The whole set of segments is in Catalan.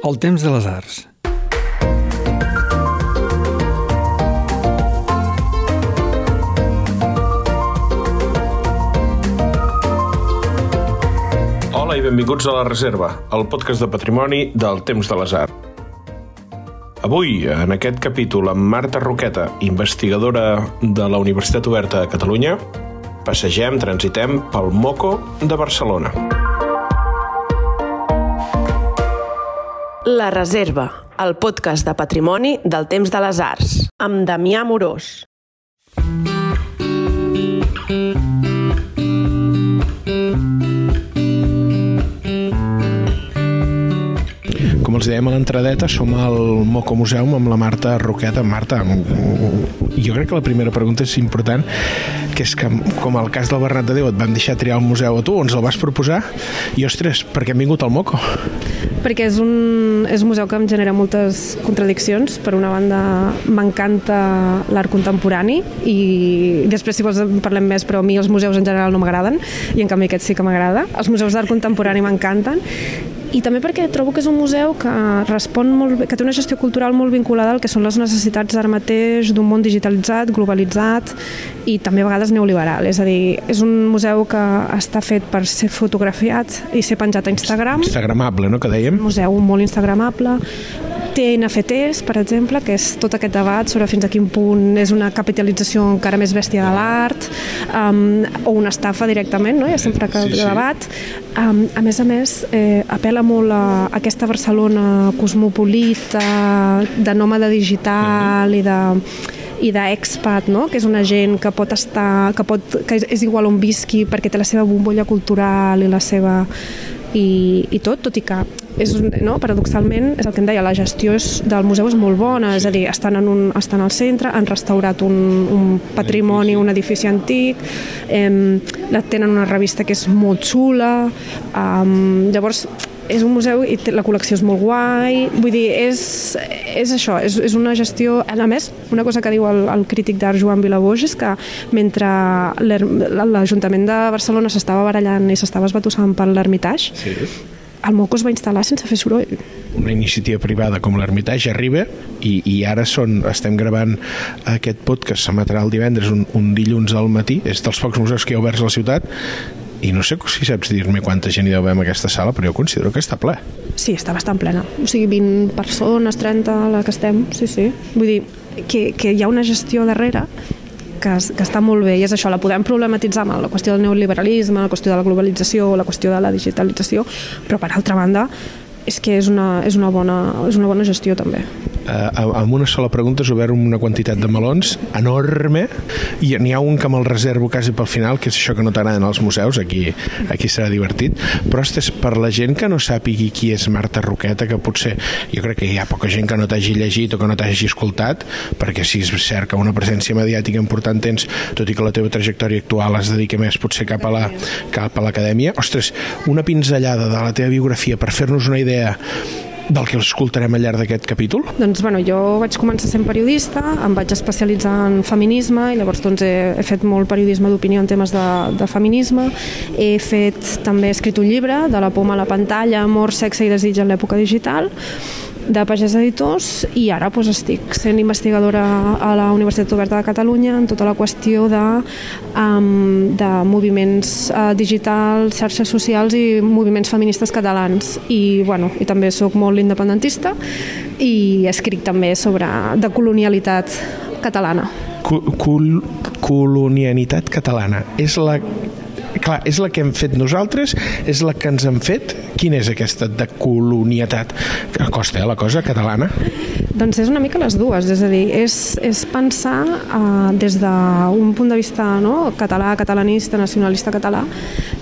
El temps de les arts. Hola i benvinguts a La Reserva, el podcast de patrimoni del Temps de les Arts. Avui, en aquest capítol, amb Marta Roqueta, investigadora de la Universitat Oberta de Catalunya, passegem, transitem pel Moco de Barcelona. La Reserva, el podcast de patrimoni del temps de les arts, amb Damià Morós. Com els dèiem a l'entradeta, som al Moco Museum amb la Marta Roqueta. Marta, jo crec que la primera pregunta és important, que és que, com el cas del Bernat de Déu, et van deixar triar el museu a tu, ens el vas proposar, i ostres, per què hem vingut al Moco? perquè és un, és un museu que em genera moltes contradiccions. Per una banda, m'encanta l'art contemporani i després, si vols, en parlem més, però a mi els museus en general no m'agraden i en canvi aquest sí que m'agrada. Els museus d'art contemporani m'encanten i també perquè trobo que és un museu que respon molt bé, que té una gestió cultural molt vinculada al que són les necessitats ara mateix d'un món digitalitzat, globalitzat i també a vegades neoliberal. És a dir, és un museu que està fet per ser fotografiat i ser penjat a Instagram. Instagramable, no?, que dèiem. Un museu molt instagramable, té NFTs, per exemple, que és tot aquest debat sobre fins a quin punt és una capitalització encara més bèstia de l'art um, o una estafa directament, no? hi ha sempre aquest Sí, sí. debat. Um, a més a més, eh, apela molt a aquesta Barcelona cosmopolita, de nòmada digital i de i d'expat, no? que és una gent que pot estar, que, pot, que és, igual on visqui perquè té la seva bombolla cultural i la seva i, i tot, tot i que és, no, paradoxalment, és el que em deia, la gestió és, del museu és molt bona, és a dir, estan, en un, estan al centre, han restaurat un, un patrimoni, un edifici antic, eh, tenen una revista que és molt xula, eh, llavors és un museu i la col·lecció és molt guai, vull dir, és, és això, és, és una gestió... A més, una cosa que diu el, el crític d'art Joan Vilaboix és que mentre l'Ajuntament de Barcelona s'estava barallant i s'estava esbatussant per l'Ermitage, Sí. el Moco es va instal·lar sense fer soroll. Una iniciativa privada com l'Ermitage arriba i, i ara són, estem gravant aquest podcast, s'emetrà el divendres, un, un dilluns al matí, és dels pocs museus que hi ha oberts a la ciutat i no sé si saps dir-me quanta gent hi deu haver en aquesta sala, però jo considero que està ple. Sí, està bastant plena. O sigui, 20 persones, 30, a la que estem, sí, sí. Vull dir, que, que hi ha una gestió darrere que, que està molt bé i és això, la podem problematitzar amb la qüestió del neoliberalisme, la qüestió de la globalització, la qüestió de la digitalització, però per altra banda és que és una, és una, bona, és una bona gestió també. Eh, amb una sola pregunta has obert una quantitat de melons enorme i n'hi ha un que me'l reservo quasi pel final, que és això que no t'agraden als museus, aquí, aquí serà divertit però ostres, per la gent que no sàpigui qui és Marta Roqueta, que potser jo crec que hi ha poca gent que no t'hagi llegit o que no t'hagi escoltat, perquè sí, és cert que una presència mediàtica important tens, tot i que la teva trajectòria actual es dedica més potser cap a la cap a l'acadèmia, ostres, una pinzellada de la teva biografia per fer-nos una idea del que escoltarem al llarg d'aquest capítol? Doncs, bueno, jo vaig començar sent periodista, em vaig especialitzar en feminisme i llavors doncs, he, he fet molt periodisme d'opinió en temes de, de feminisme. He fet, també he escrit un llibre, De la poma a la pantalla, Amor, sexe i desig en l'època digital, de Pagès Editors i ara doncs, estic sent investigadora a la Universitat Oberta de Catalunya en tota la qüestió de, um, de moviments uh, digitals, xarxes socials i moviments feministes catalans i, bueno, i també sóc molt independentista i escric també sobre de colonialitat catalana. Col col colonialitat catalana és la clar, és la que hem fet nosaltres és la que ens han fet quina és aquesta de colonialitat que costa eh, la cosa catalana Doncs és una mica les dues, és a dir, és, és pensar uh, des d'un punt de vista no, català, catalanista, nacionalista català,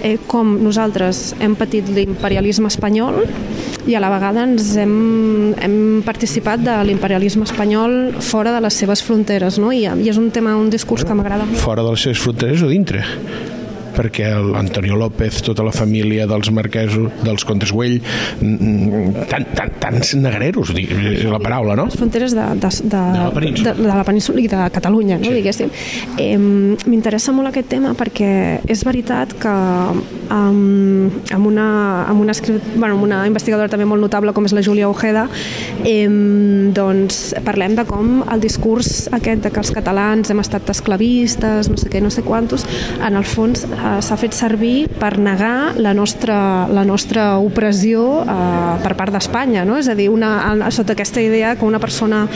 eh, com nosaltres hem patit l'imperialisme espanyol i a la vegada ens hem, hem participat de l'imperialisme espanyol fora de les seves fronteres, no? I, i és un tema, un discurs que m'agrada molt. fora de les seves fronteres o dintre perquè l'Antonio López, tota la família dels marquesos, dels Comtes Güell, tan, tan, tants negreros, és la paraula, no? les fronteres de, de, de, De la península. de, de la península i de Catalunya, no, sí. diguéssim. Eh, M'interessa molt aquest tema perquè és veritat que um, amb, una, amb, una, escrit- bueno, amb una investigadora també molt notable com és la Júlia Ojeda eh, doncs parlem de com el discurs aquest de que els catalans hem estat esclavistes, no sé què, no sé quantos, en el fons eh, s'ha fet servir per negar la nostra, la nostra opressió eh, per part d'Espanya, no? és a dir, una, sota aquesta idea que una persona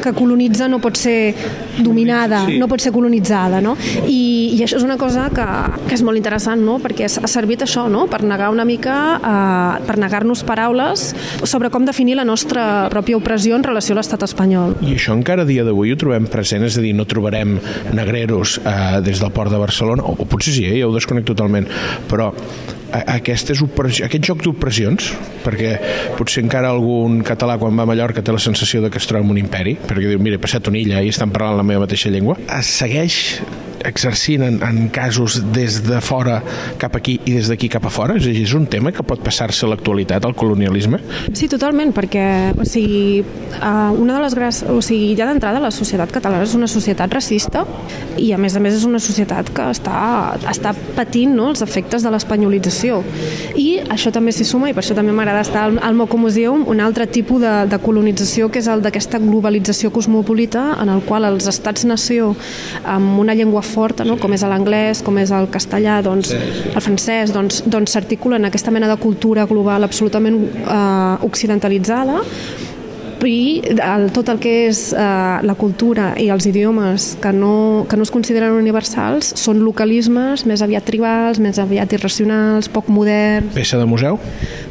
que colonitza no pot ser dominada, Sí. no pot ser colonitzada, no? I, i això és una cosa que, que és molt interessant, no? Perquè ha servit això, no? Per negar una mica, eh, per negar-nos paraules sobre com definir la nostra pròpia opressió en relació a l'estat espanyol. I això encara a dia d'avui ho trobem present, és a dir, no trobarem negreros eh, des del port de Barcelona, o, o potser sí, eh, ja ho desconnecto totalment, però aquestes aquest joc d'opressions, perquè potser encara algun català quan va a Mallorca té la sensació de que es troba en un imperi, perquè diu, mira, he passat una illa i estan parlant la meva mateixa llengua, es segueix exercint en, en casos des de fora cap aquí i des d'aquí cap a fora? És és un tema que pot passar-se a l'actualitat, al colonialisme? Sí, totalment, perquè o sigui, uh, una de les grans... O sigui, ja d'entrada la societat catalana és una societat racista i a més a més és una societat que està, està patint no, els efectes de l'espanyolització. I això també s'hi suma i per això també m'agrada estar al, al Moco Museum un altre tipus de, de colonització que és el d'aquesta globalització cosmopolita en el qual els estats-nació amb una llengua forta, no, com és l'anglès, com és el castellà, doncs, el francès, doncs, doncs s'articulen aquesta mena de cultura global absolutament eh, occidentalitzada i el, tot el que és eh, la cultura i els idiomes que no, que no es consideren universals són localismes més aviat tribals, més aviat irracionals, poc moderns, Peça de museu?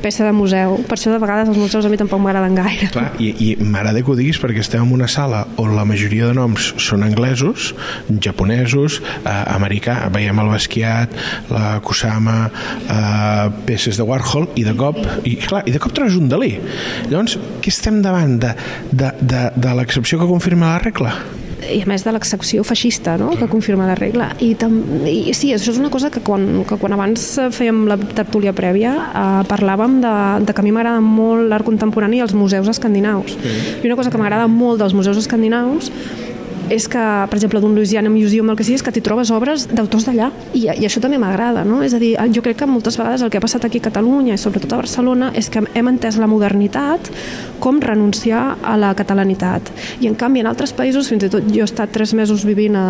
peça de museu. Per això de vegades els museus a mi tampoc m'agraden gaire. Clar, i, i m'agrada que ho diguis perquè estem en una sala on la majoria de noms són anglesos, japonesos, eh, americà, veiem el Basquiat, la Kusama, eh, peces de Warhol, i de cop, i clar, i de cop trobes un Dalí. Llavors, què estem davant de, de, de, de l'excepció que confirma la regla? i a més de l'excepció feixista no? que confirma la regla i, tam, i sí, això és una cosa que quan, que quan abans fèiem la tertúlia prèvia eh, parlàvem de, de que a mi m'agrada molt l'art contemporani i els museus escandinaus i una cosa que m'agrada molt dels museus escandinaus és que, per exemple, d'un Louisiana Museum, el que sigui, és que t'hi trobes obres d'autors d'allà. I, I això també m'agrada, no? És a dir, jo crec que moltes vegades el que ha passat aquí a Catalunya i sobretot a Barcelona és que hem entès la modernitat com renunciar a la catalanitat. I en canvi, en altres països, fins i tot jo he estat tres mesos vivint a,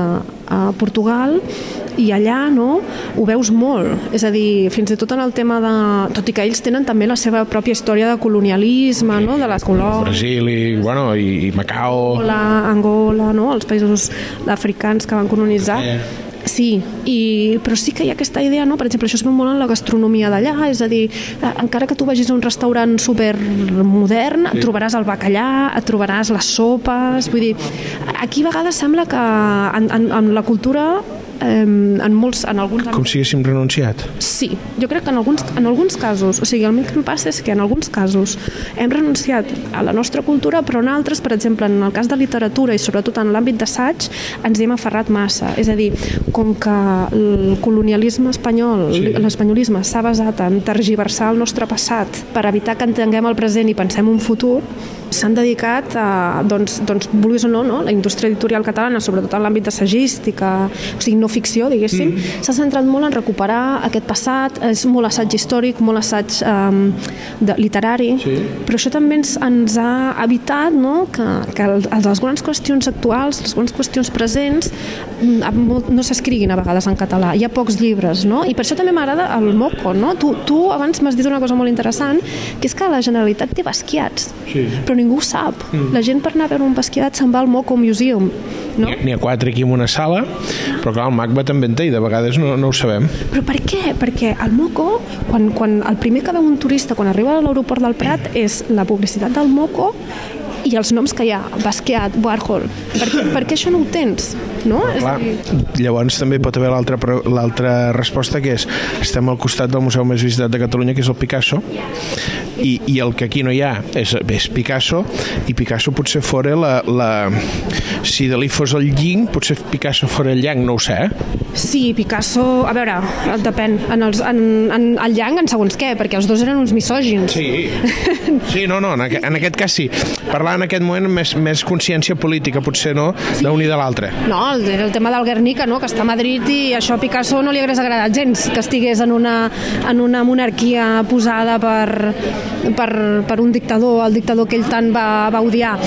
a Portugal i allà no, ho veus molt. És a dir, fins i tot en el tema de... Tot i que ells tenen també la seva pròpia història de colonialisme, no? de les colònies Brasil i, bueno, i, i Macao... Angola, Angola no? els països africans que van colonitzar. Sí, i, però sí que hi ha aquesta idea, no? per exemple, això es veu molt en la gastronomia d'allà, és a dir, eh, encara que tu vagis a un restaurant super modern, sí. trobaràs el bacallà, et trobaràs les sopes, vull dir, aquí a vegades sembla que en, en, en la cultura en molts, en alguns Com si haguéssim renunciat. Sí, jo crec que en alguns, en alguns casos, o sigui, el que em passa és que en alguns casos hem renunciat a la nostra cultura, però en altres, per exemple, en el cas de literatura i sobretot en l'àmbit d'assaig, ens hi hem aferrat massa. És a dir, com que el colonialisme espanyol, sí. l'espanyolisme s'ha basat en tergiversar el nostre passat per evitar que entenguem el present i pensem un futur, s'han dedicat a, doncs, doncs, vulguis o no, no, la indústria editorial catalana, sobretot en l'àmbit assagística, o sigui, no ficció, diguéssim, mm. s'ha centrat molt en recuperar aquest passat, és molt assaig històric, molt assaig um, de, literari, sí. però això també ens, ens ha evitat no, que, que el, les grans qüestions actuals, les grans qüestions presents, mm, no s'escriguin a vegades en català. Hi ha pocs llibres, no? I per això també m'agrada el Moco, no? Tu, tu abans m'has dit una cosa molt interessant, que és que la Generalitat té basquiats, sí. però ningú ho sap. Mm. La gent per anar a veure un basquiat se'n va al Moco Museum. No? N'hi ha quatre aquí en una sala, però clar, el MACBA també en té i de vegades no, no ho sabem. Però per què? Perquè el Moco, quan, quan el primer que veu un turista quan arriba a l'aeroport del Prat és la publicitat del Moco i els noms que hi ha, Basquiat, Warhol. Per, què, per què això no ho tens? No? És Clar, dir, llavors també pot haver l'altra resposta que és estem al costat del museu més visitat de Catalunya que és el Picasso i, i el que aquí no hi ha és, és Picasso i Picasso potser fora la, la si Dalí fos el yin potser Picasso fora el yang, no ho sé eh? Sí, Picasso, a veure, depèn. En, els, en, en el Yang en segons què, perquè els dos eren uns misògins. Sí, sí no, no, en, aqu en aquest cas sí. Parlar en aquest moment més, més consciència política potser no, d'un i de l'altre. No, el, el tema del Guernica, no? que està a Madrid i això a Picasso no li hagués agradat gens que estigués en una, en una monarquia posada per, per, per un dictador, el dictador que ell tant va, va odiar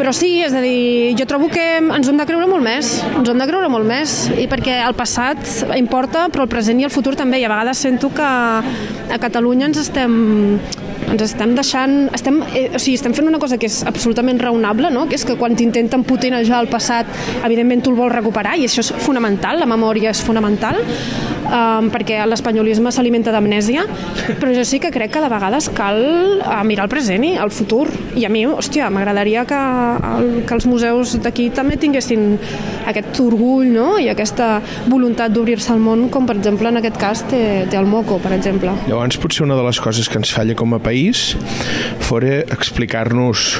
però sí, és a dir, jo trobo que ens hem de creure molt més, ens hem de creure molt més, i perquè el passat importa, però el present i el futur també, i a vegades sento que a Catalunya ens estem ens estem deixant, estem, eh, o sigui, estem fent una cosa que és absolutament raonable, no? que és que quan t'intenten putinejar el passat, evidentment tu el vols recuperar, i això és fonamental, la memòria és fonamental, um, perquè l'espanyolisme s'alimenta d'amnèsia, però jo sí que crec que de vegades cal uh, mirar el present i el futur, i a mi, hòstia, m'agradaria que, el, que els museus d'aquí també tinguessin aquest orgull no? i aquesta voluntat d'obrir-se al món, com per exemple en aquest cas té, té el Moco, per exemple. Llavors potser una de les coses que ens falla com a país fora explicar-nos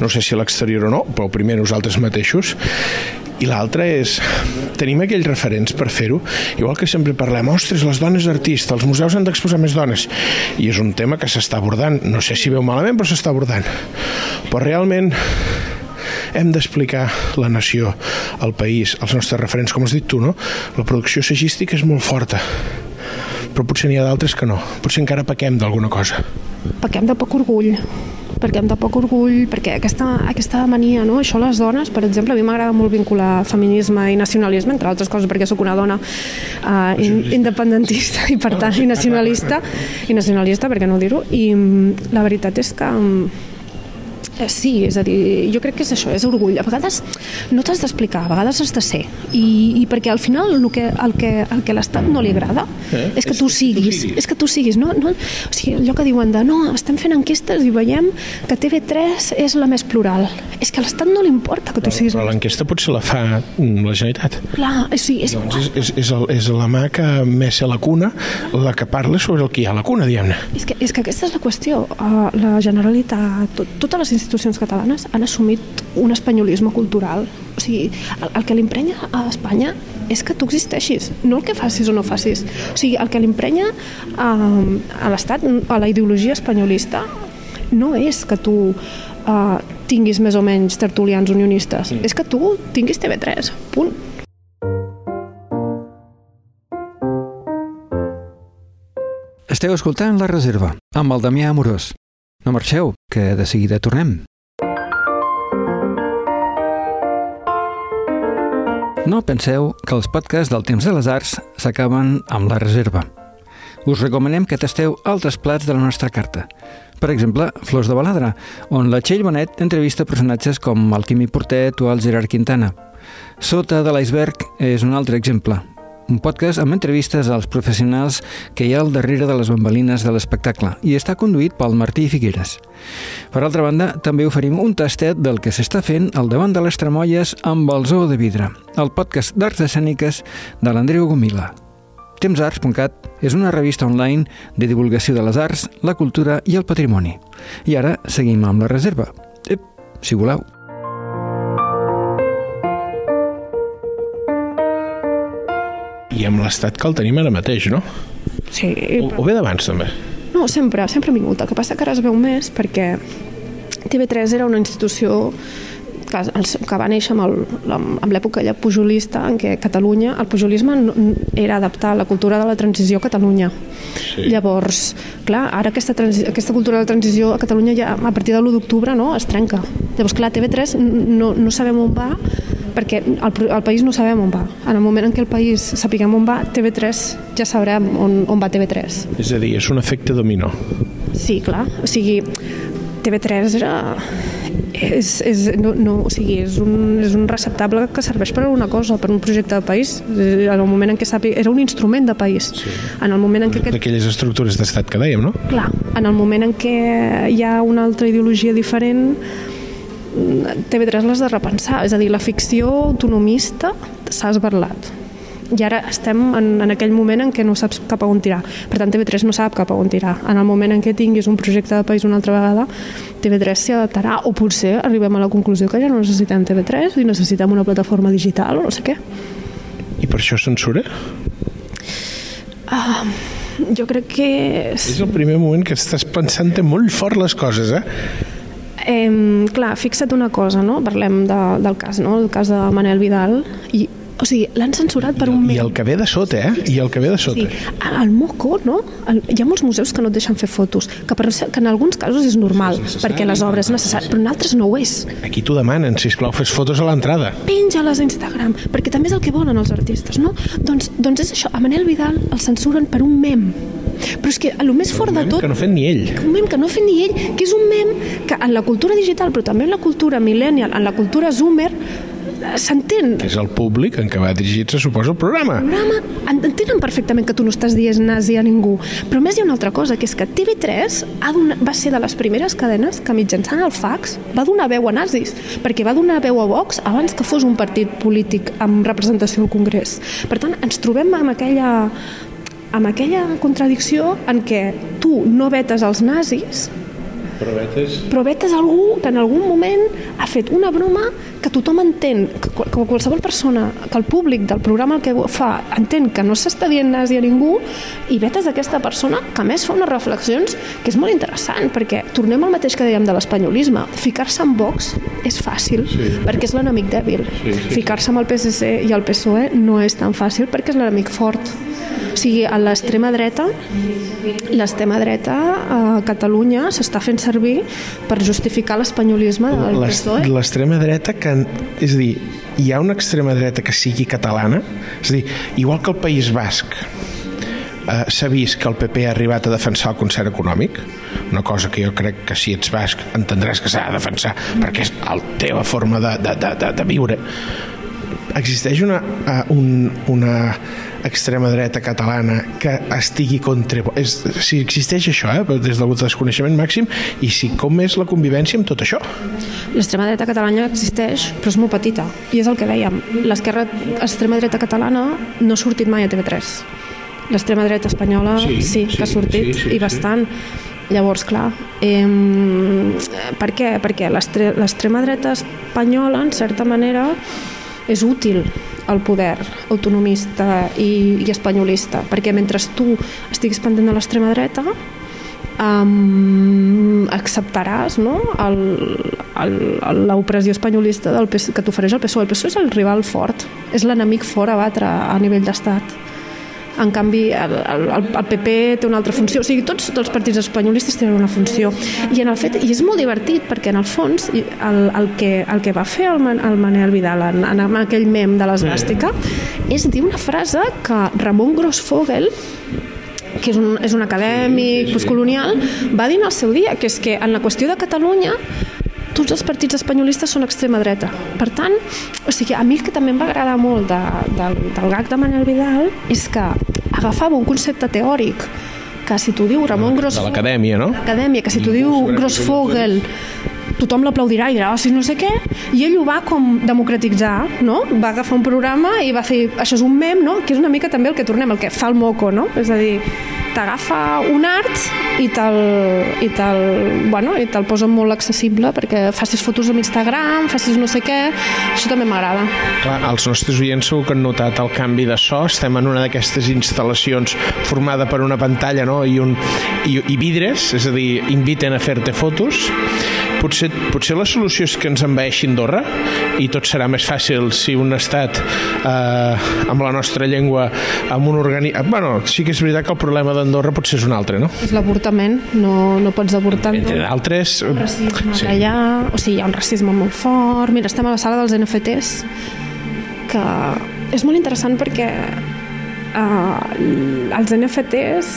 no sé si a l'exterior o no, però primer nosaltres mateixos i l'altre és tenim aquells referents per fer-ho? Igual que sempre parlem, ostres, les dones artistes els museus han d'exposar més dones. I és un tema que s'està abordant. No sé si veu malament però s'està abordant. Però realment hem d'explicar la nació, el país, els nostres referents, com has dit tu, no? La producció sagística és molt forta, però potser n'hi ha d'altres que no. Potser encara pequem d'alguna cosa. Pequem de poc orgull perquè hem de poc orgull, perquè aquesta, aquesta mania, no? això les dones, per exemple, a mi m'agrada molt vincular feminisme i nacionalisme, entre altres coses perquè sóc una dona uh, in, independentista i per tant i nacionalista, i nacionalista, perquè no dir-ho, i mm, la veritat és que mm, sí, és a dir, jo crec que és això, és orgull. A vegades no t'has d'explicar, a vegades has de ser. I, i perquè al final el que, el que, el que l'Estat no li agrada eh? és que tu siguis. Tu és que tu siguis. No, no, o sigui, allò que diuen de no, estem fent enquestes i veiem que TV3 és la més plural. És que a l'Estat no li importa que tu però, siguis... Però l'enquesta potser la fa la Generalitat. Clar, sí, és... Llavors és, és, és, el, és la mà que més a la cuna la que parla sobre el que hi ha a la cuna, diguem-ne. És que, és que aquesta és la qüestió. Uh, la Generalitat, tot, totes les institucions catalanes han assumit un espanyolisme cultural. O sigui, el, el que l'imprenya a Espanya és que tu existeixis, no el que facis o no facis. O sigui, el que l'imprenya a, a l'Estat, a la ideologia espanyolista, no és que tu uh, tinguis més o menys tertulians unionistes, mm. és que tu tinguis TV3, punt. Esteu escoltant La Reserva, amb el Damià Amorós. No marxeu, que de seguida tornem. No penseu que els podcasts del Temps de les Arts s'acaben amb la reserva. Us recomanem que tasteu altres plats de la nostra carta. Per exemple, Flors de Baladra, on la Txell Bonet entrevista personatges com el Quimi Portet o el Gerard Quintana. Sota de l'iceberg és un altre exemple, un podcast amb entrevistes als professionals que hi ha al darrere de les bambalines de l'espectacle i està conduït pel Martí Figueres. Per altra banda, també oferim un tastet del que s'està fent al davant de les Tremolles amb el Zoo de Vidre, el podcast d'arts escèniques de l'Andreu Gomila. Temsarts.cat és una revista online de divulgació de les arts, la cultura i el patrimoni. I ara seguim amb la reserva. Ep, si voleu. I amb l'estat que el tenim ara mateix, no? Sí. O, o ve d'abans, també? No, sempre, sempre ha vingut. El que passa que ara es veu més perquè TV3 era una institució que, que va néixer amb l'època ja pujolista en què Catalunya, el pujolisme era adaptar la cultura de la transició a Catalunya. Sí. Llavors, clar, ara aquesta, aquesta cultura de la transició a Catalunya ja a partir de l'1 d'octubre no, es trenca. Llavors, clar, TV3 no, no sabem on va perquè el, el país no sabem on va. En el moment en què el país sapiguem on va, TV3 ja sabrem on, on va TV3. És a dir, és un efecte dominó. Sí, clar. O sigui, TV3 era... És, és, no, no, o sigui, és, un, és un receptable que serveix per alguna cosa, per un projecte de país. En el moment en què sàpiga... Era un instrument de país. Sí. En el moment en què... Aquest... D'aquelles estructures d'estat que dèiem, no? Clar. En el moment en què hi ha una altra ideologia diferent, TV3 l'has de repensar, és a dir, la ficció autonomista s'ha esbarlat I ara estem en, en aquell moment en què no saps cap a on tirar. Per tant, TV3 no sap cap a on tirar. En el moment en què tinguis un projecte de país una altra vegada, TV3 s'hi adaptarà o potser arribem a la conclusió que ja no necessitem TV3 i necessitem una plataforma digital o no sé què. I per això censura? Uh, jo crec que... És el primer moment que estàs pensant molt fort les coses, eh? Eh, clar, fixa't una cosa, no? Parlem de, del cas, no? El cas de Manel Vidal i o sigui, l'han censurat per un I mem. el que ve de sota, eh? I el que ve de sota. Sí, el moco, no? El, hi ha molts museus que no et deixen fer fotos, que, per, que en alguns casos és normal, És necessari. perquè les obres és necessari, però en altres no ho és. Aquí t'ho demanen, sisplau, fes fotos a l'entrada. Penja-les a Instagram, perquè també és el que volen els artistes, no? Doncs, doncs és això, a Manel Vidal el censuren per un mem. Però és que el més fort de tot... Que no ha fet ni ell. un mem que no ha fet ni ell, que és un mem que en la cultura digital, però també en la cultura millennial, en la cultura zoomer, eh, s'entén. És el públic en què va dirigir-se, suposo, el programa. programa en- entenen perfectament que tu no estàs dient nazi a ningú però més hi ha una altra cosa que és que TV3 ha donat, va ser de les primeres cadenes que mitjançant el fax va donar veu a nazis perquè va donar veu a Vox abans que fos un partit polític amb representació al Congrés per tant ens trobem amb aquella amb aquella contradicció en què tu no vetes els nazis però vetes algú que en algun moment ha fet una broma que tothom entén, que, qual- que qualsevol persona, que el públic del programa el que fa entén que no s'està dient nazi a ningú i vetes aquesta persona que més fa unes reflexions que és molt interessant perquè tornem al mateix que dèiem de l'espanyolisme. Ficar-se en Vox és fàcil sí. perquè és l'enemic dèbil. Sí, sí, ficar-se amb el PSC i el PSOE no és tan fàcil perquè és l'enemic fort o sigui, a l'extrema dreta l'extrema dreta a Catalunya s'està fent servir per justificar l'espanyolisme del PSOE. L'extrema dreta, que, és a dir, hi ha una extrema dreta que sigui catalana, és a dir, igual que el País Basc eh, s'ha vist que el PP ha arribat a defensar el concert econòmic, una cosa que jo crec que si ets basc entendràs que s'ha de defensar perquè és la teva forma de, de, de, de, de viure existeix una, uh, un, una extrema dreta catalana que estigui contra... És, si existeix això, eh, des del desconeixement màxim, i si com és la convivència amb tot això? L'extrema dreta catalana existeix, però és molt petita. I és el que dèiem. L'esquerra, l'extrema dreta catalana no ha sortit mai a TV3. L'extrema dreta espanyola sí, Sí, sí, sí, que ha sortit, sí, sí, i bastant. Llavors, clar, eh, per què? Perquè l'extrema dreta espanyola, en certa manera, és útil al poder autonomista i, i espanyolista, perquè mentre tu estiguis pendent de l'extrema dreta, um, acceptaràs no? el- el- l'opressió espanyolista del que t'ofereix el PSOE. El PSOE és el rival fort, és l'enemic fort a batre a nivell d'estat. En canvi, el, el, el PP té una altra funció. O sigui, tots els partits espanyolistes tenen una funció. I, en el fet, i és molt divertit, perquè en el fons el, el, que, el que va fer el, Man- el Manel Vidal en, en aquell mem de l'esbàstica és dir una frase que Ramon Grossfogel que és un, és un acadèmic sí, postcolonial, va dir en el seu dia, que és que en la qüestió de Catalunya tots els partits espanyolistes són extrema dreta. Per tant, o sigui, a mi el que també em va agradar molt de, del, del gag de Manel Vidal és que agafava un concepte teòric que si t'ho diu Ramon De Grossfogel... l'acadèmia, no? L'acadèmia, que si t'ho diu Grossfogel tothom l'aplaudirà i dirà, oh, si no sé què, i ell ho va com democratitzar, no? Va agafar un programa i va fer, això és un mem, no? Que és una mica també el que tornem, el que fa el moco, no? És a dir, t'agafa un art i te'l i te'l bueno, i te'l posa molt accessible perquè facis fotos amb Instagram, facis no sé què, això també m'agrada. Clar, els nostres oients segur que han notat el canvi de so. Estem en una d'aquestes instal·lacions formada per una pantalla no? I, un, i, i vidres, és a dir, inviten a fer-te fotos. Potser, potser la solució és que ens envaeixi Andorra i tot serà més fàcil si un estat eh, amb la nostra llengua amb un organi... Bueno, sí que és veritat que el problema d'Andorra potser és un altre, no? És l'avortament, no, no pots avortar Entre tot. d'altres... racisme Sí. allà, o sigui, hi ha un racisme molt fort. Mira, estem a la sala dels NFTs, que és molt interessant perquè uh, els NFTs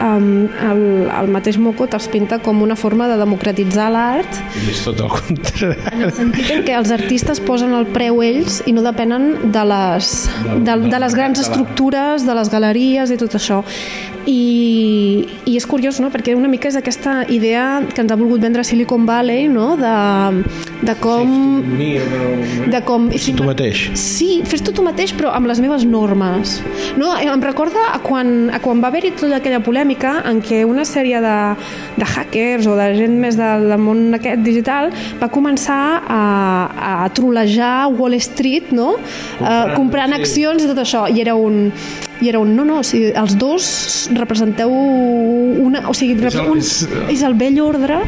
um, el, el mateix Moco te'ls pinta com una forma de democratitzar l'art És tot el contrari. en el sentit en què els artistes posen el preu ells i no depenen de les, de, de les grans estructures, de les galeries i tot això. i, i és curiós, no?, perquè una mica és aquesta idea que ens ha volgut vendre Silicon Valley, no?, de, de com... De com... Si tu mateix. Sí, fes-t'ho tu mateix, però amb les meves normes. No, em recorda a quan, a quan va haver-hi tota aquella polèmica en què una sèrie de, de hackers o de gent més del, del món aquest digital va començar a, a trolejar Wall Street, no? Comprant, uh, comprant sí. accions i tot això. I era un i era un no, no, o sigui, els dos representeu una, o sigui, és el, un, és... és el vell ordre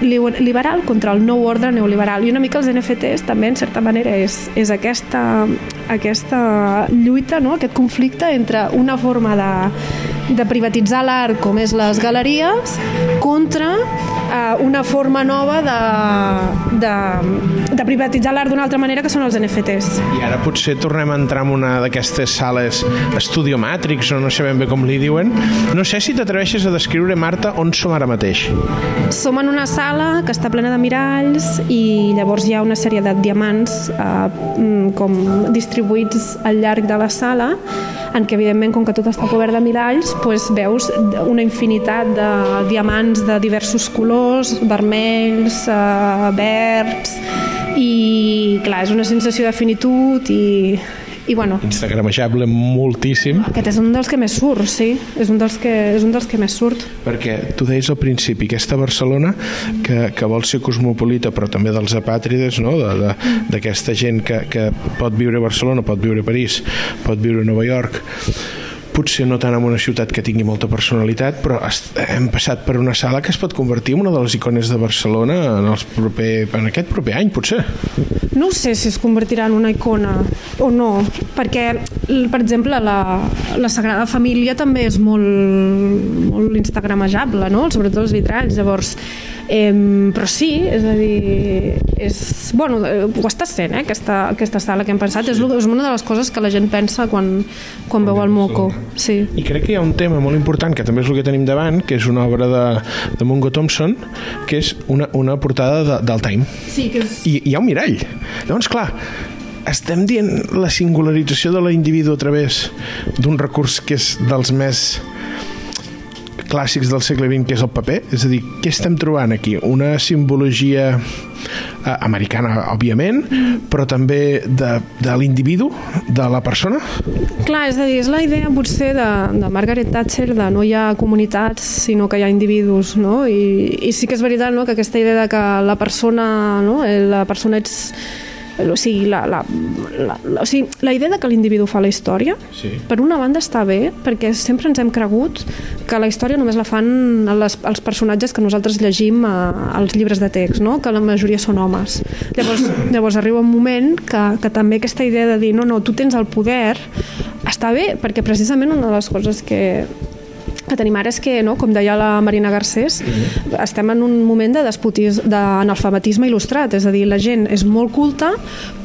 liberal contra el nou ordre neoliberal i una mica els NFTs també en certa manera és, és aquesta, aquesta lluita, no? aquest conflicte entre una forma de, de privatitzar l'art com és les galeries contra eh, una forma nova de, de, de privatitzar l'art d'una altra manera que són els NFTs. I ara potser tornem a entrar en una d'aquestes sales Studio Matrix o no sabem bé com li diuen. No sé si t'atreveixes a descriure, Marta, on som ara mateix. Som en una sala que està plena de miralls i llavors hi ha una sèrie de diamants eh, mm, com distribuïts al llarg de la sala en què evidentment com que tot està cobert de miralls doncs veus una infinitat de diamants de diversos colors, vermells, eh, verds i clar, és una sensació de finitud i, i bueno... Instagramejable moltíssim. Aquest és un dels que més surt, sí. És un dels que, és un dels que més surt. Perquè tu deies al principi, aquesta Barcelona que, que vol ser cosmopolita, però també dels apàtrides, no? d'aquesta gent que, que pot viure a Barcelona, pot viure a París, pot viure a Nova York, potser no tant en una ciutat que tingui molta personalitat, però hem passat per una sala que es pot convertir en una de les icones de Barcelona en, els proper, en aquest proper any, potser. No sé si es convertirà en una icona o no, perquè, per exemple, la, la Sagrada Família també és molt, molt instagramejable, no? sobretot els vitralls, llavors Eh, però sí, és a dir, és, bueno, ho està sent, eh, aquesta, aquesta sala que hem pensat. Sí. És, és una de les coses que la gent pensa quan, quan veu el moco. Sí. I crec que hi ha un tema molt important, que també és el que tenim davant, que és una obra de, de Mungo Thompson, que és una, una portada de, del Time. Sí, que és... I hi ha un mirall. Llavors, clar, estem dient la singularització de l'individu a través d'un recurs que és dels més clàssics del segle XX, que és el paper? És a dir, què estem trobant aquí? Una simbologia eh, americana, òbviament, però també de, de l'individu, de la persona? Clar, és a dir, és la idea potser de, de Margaret Thatcher de no hi ha comunitats, sinó que hi ha individus, no? I, i sí que és veritat no? que aquesta idea de que la persona, no? la persona ets o sigui, la, la, la, la, o sigui, la idea de que l'individu fa la història, sí. per una banda està bé, perquè sempre ens hem cregut que la història només la fan les, els personatges que nosaltres llegim a, als llibres de text, no? que la majoria són homes. Llavors, llavors arriba un moment que, que també aquesta idea de dir no, no, tu tens el poder, està bé, perquè precisament una de les coses que, que tenim ara és que, no, com deia la Marina Garcés, mm -hmm. estem en un moment de d'analfabetisme il·lustrat, és a dir, la gent és molt culta,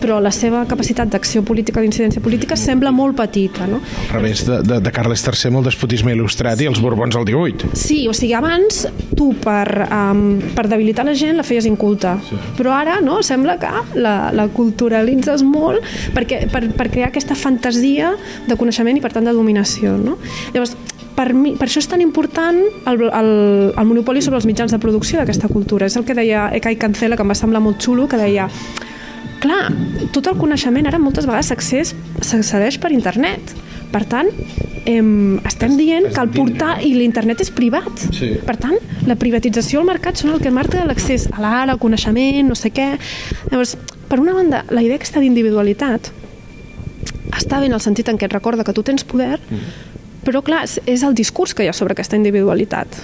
però la seva capacitat d'acció política, d'incidència política, sembla molt petita. No? Al revés de, de, de Carles III amb el despotisme il·lustrat i els Borbons al 18. Sí, o sigui, abans tu per, um, per debilitar la gent la feies inculta, sí. però ara no, sembla que la, la culturalitzes molt perquè, per, per crear aquesta fantasia de coneixement i per tant de dominació. No? Llavors, per, mi, per això és tan important el, el, el monopoli sobre els mitjans de producció d'aquesta cultura. És el que deia Eka i Cancela, que em va semblar molt xulo, que deia clar, tot el coneixement ara moltes vegades s'accedeix per internet. Per tant, em, estem dient que el portar i l'internet és privat. Sí. Per tant, la privatització al mercat són el que marca l'accés a l'art, al coneixement, no sé què. Llavors, per una banda, la idea aquesta d'individualitat està bé en el sentit en què et recorda que tu tens poder, mm però, clar, és el discurs que hi ha sobre aquesta individualitat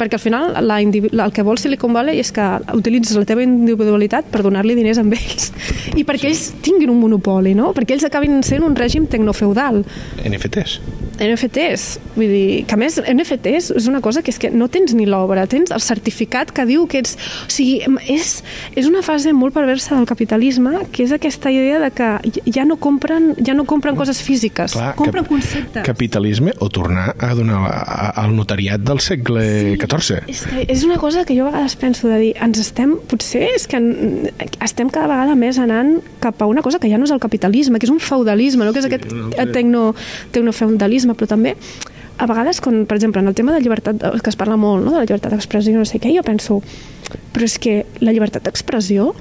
perquè al final la, el que vol Silicon Valley és que utilitzes la teva individualitat per donar-li diners a ells i perquè ells tinguin un monopoli, no? perquè ells acabin sent un règim tecnofeudal. NFTs. NFTs, vull dir, que a més NFTs és una cosa que és que no tens ni l'obra, tens el certificat que diu que ets... O sigui, és, és una fase molt perversa del capitalisme, que és aquesta idea de que ja no compren, ja no compren coses físiques, Clar, compren cap, conceptes. Capitalisme o tornar a donar al notariat del segle sí, 14. És, que és una cosa que jo a vegades penso de dir, ens estem, potser és que estem cada vegada més anant cap a una cosa que ja no és el capitalisme, que és un feudalisme, no? que és aquest tecno, tecnofeudalisme, però també a vegades, quan, per exemple, en el tema de llibertat, que es parla molt, no?, de la llibertat d'expressió, no sé què, jo penso, però és que la llibertat d'expressió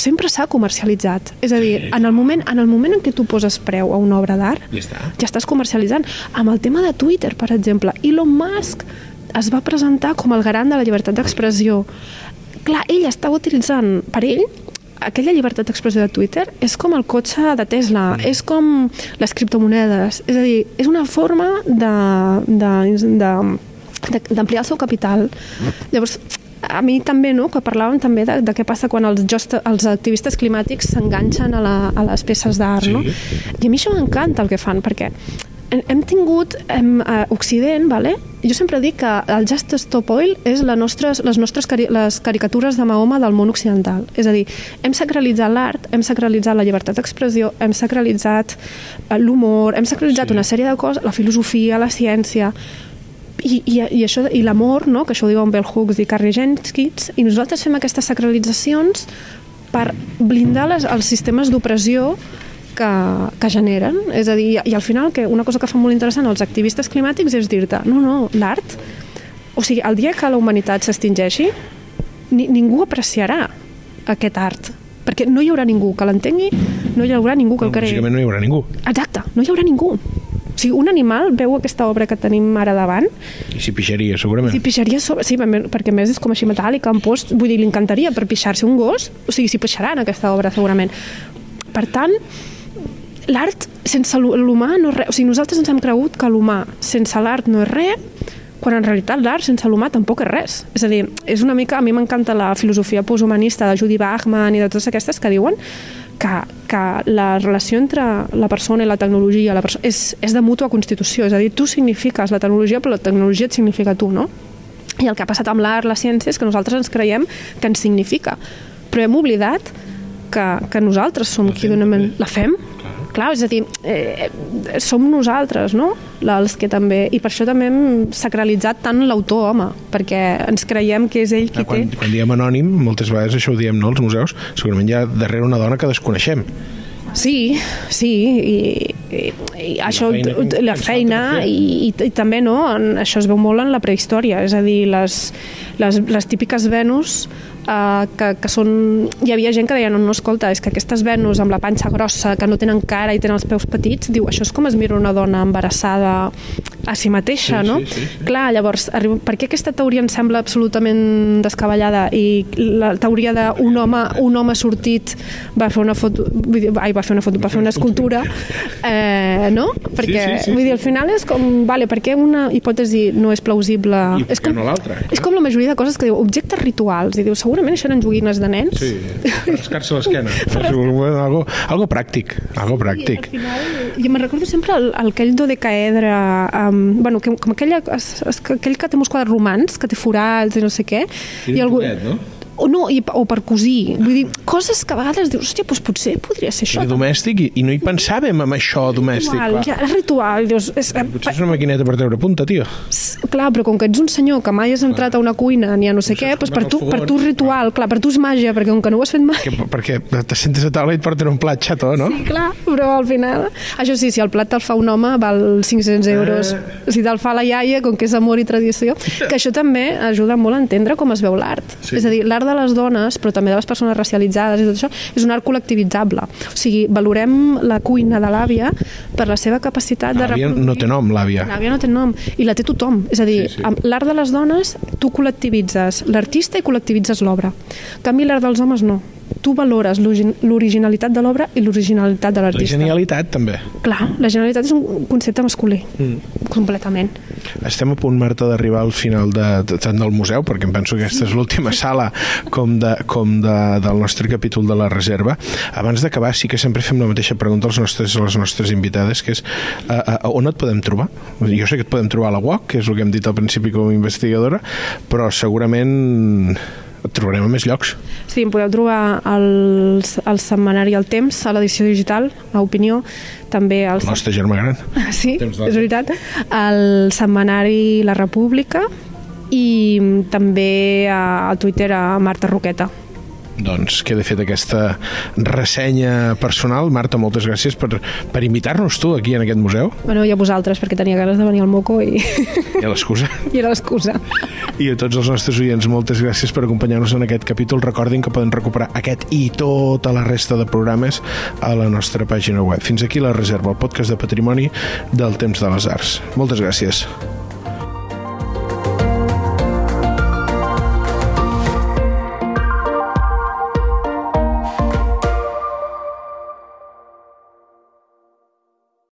sempre s'ha comercialitzat. És a dir, en el, moment, en el moment en què tu poses preu a una obra d'art, Ja està. ja estàs comercialitzant. Amb el tema de Twitter, per exemple, Elon Musk es va presentar com el garant de la llibertat d'expressió. Clar, ell estava utilitzant, per ell, aquella llibertat d'expressió de Twitter és com el cotxe de Tesla, mm. és com les criptomonedes. És a dir, és una forma de, de, de, de, d'ampliar el seu capital. Llavors, a mi també, no?, que parlàvem també de, de què passa quan els, just, els activistes climàtics s'enganxen a, la, a les peces d'art, Sí. no? I a mi això m'encanta el que fan, perquè hem tingut hem, a Occident, vale? jo sempre dic que el Just Stop Oil és la nostres, les nostres cari les caricatures de Mahoma del món occidental. És a dir, hem sacralitzat l'art, hem sacralitzat la llibertat d'expressió, hem sacralitzat eh, l'humor, hem sacralitzat Sí. sí. una sèrie de coses, la filosofia, la ciència, i, i, i, això, i l'amor, no? que això ho diuen Bell Hooks i Carrie Jenkins, i nosaltres fem aquestes sacralitzacions per blindar les, els sistemes d'opressió que, que generen. És a dir, i al final que una cosa que fa molt interessant els activistes climàtics és dir-te, no, no, l'art, o sigui, el dia que la humanitat s'extingeixi, ni, ningú apreciarà aquest art, perquè no hi haurà ningú que l'entengui, no hi haurà ningú que el. Lògicament no hi haurà ningú. Exacte, no hi haurà ningú. O sigui, un animal veu aquesta obra que tenim ara davant I s'hi pixaria, segurament. i pixaria sobre... Sí, perquè més és com així metàl·lica, en post, vull dir, li encantaria per pixar-se un gos, o sigui, s'hi pixarà en aquesta obra segurament. Per tant, l'art sense l'hu- l'humà no és res. O sigui, nosaltres ens hem cregut que l'humà sense l'art no és res, quan en realitat l'art sense l'humà tampoc és res. És a dir, és una mica... A mi m'encanta la filosofia posthumanista de Judy Bachman i de totes aquestes que diuen que, que la relació entre la persona i la tecnologia la perso és, és de mútua constitució. És a dir, tu signifiques la tecnologia, però la tecnologia et significa tu, no? I el que ha passat amb l'art, la ciència, és que nosaltres ens creiem que ens significa. Però hem oblidat que, que nosaltres som qui donem... La fem? Clar, és a dir, eh, som nosaltres, no? La- Els que també... I per això també hem sacralitzat tant l'autor, home, perquè ens creiem que és ell qui Ah, quan, té... quan diem anònim, moltes vegades això ho diem, no, als museus, segurament hi ha darrere una dona que desconeixem. Sí, sí, i, i, i això, feina la feina, per fer. i, i, i també no, en, això es veu molt en la prehistòria, és a dir, les, les, les típiques Venus eh, que, que són... Hi havia gent que deia, no, no, escolta, és que aquestes Venus amb la panxa grossa, que no tenen cara i tenen els peus petits, diu, això és com es mira una dona embarassada a si mateixa, Sí, no? sí, sí, sí. Clar, llavors, arriba, per què aquesta teoria em sembla absolutament descabellada i la teoria d'un home, un home sortit va fer una foto, vull dir, ai, va fer una foto, va fer una escultura, eh, no? Perquè, sí, sí, vull dir, sí. al final és com, vale, per què una hipòtesi no és plausible? I és què no l'altra? És com la majoria de coses que diu, objectes rituals, i diu, segurament això eren joguines de nens. Sí, per rascar-se l'esquena. algo, algo pràctic, algo I al pràctic. final, jo me'n recordo sempre el, el aquell dodecaedre, um, bueno, que, com aquella, es, es, aquell que té uns quadres romans, que té forats i no sé què. Era i algú, no? O no, i, o per cosir. Vull dir, coses que a vegades dius, hòstia, doncs potser podria ser això. Era domèstic i, i no hi pensàvem en això domèstic. Ritual, clar. ja, ritual. Dius, és, eh, Potser és una maquineta per treure punta, tio. clar, però com que ets un senyor que mai has entrat a una cuina ni a no sé què, doncs per tu, per tu ritual, clar, per tu és màgia, perquè com que no ho has fet mai... Que, perquè te sentes a taula i et porten un plat xató, no? Sí, clar, però al final... Això sí, si el plat te'l fa un home, val 500 euros. Si te'l fa la iaia, com que és amor i tradició, que això també ajuda molt a entendre com es veu l'art. Sí. És a dir, l'art de les dones, però també de les persones racialitzades i tot això, és un art col·lectivitzable. O sigui, valorem la cuina de l'àvia per la seva capacitat de L'àvia no té nom, l'àvia. L'àvia no té nom, i la té tothom. És a dir, Sí, sí. l'art de les dones, tu col·lectivitzes l'artista i col·lectivitzes l'obra. En canvi, l'art dels homes no. Tu valores l'origin- l'originalitat de l'obra i l'originalitat de La l'artista. genialitat, també. Clar, la generalitat és un concepte masculí, mm. completament. Estem a punt, Marta, d'arribar al final de, de, tant del museu, perquè em penso que aquesta és l'última sala com, de, com de, del nostre capítol de la reserva. Abans d'acabar, sí que sempre fem la mateixa pregunta als nostres, a les nostres invitades, que és a, a on et podem trobar? Jo sé que et podem trobar a la UOC, que és el que hem dit al principi com a investigadora, però segurament et trobarem a més llocs. Sí, em podeu trobar al, al setmanari El Temps, a l'edició digital, a Opinió, també al... El nostre germà gran. Sí, és veritat. Al setmanari La República i també a, al Twitter a Marta Roqueta. Doncs queda fet aquesta ressenya personal. Marta, moltes gràcies per, per invitar-nos tu aquí en aquest museu. Bueno, i a vosaltres, perquè tenia ganes de venir al Moco i, I a l'excusa. i era l'excusa. I a tots els nostres oients, moltes gràcies per acompanyar-nos en aquest capítol. Recordin que poden recuperar aquest i tota la resta de programes a la nostra pàgina web. Fins aquí la reserva, el podcast de patrimoni del temps de les arts. Moltes gràcies.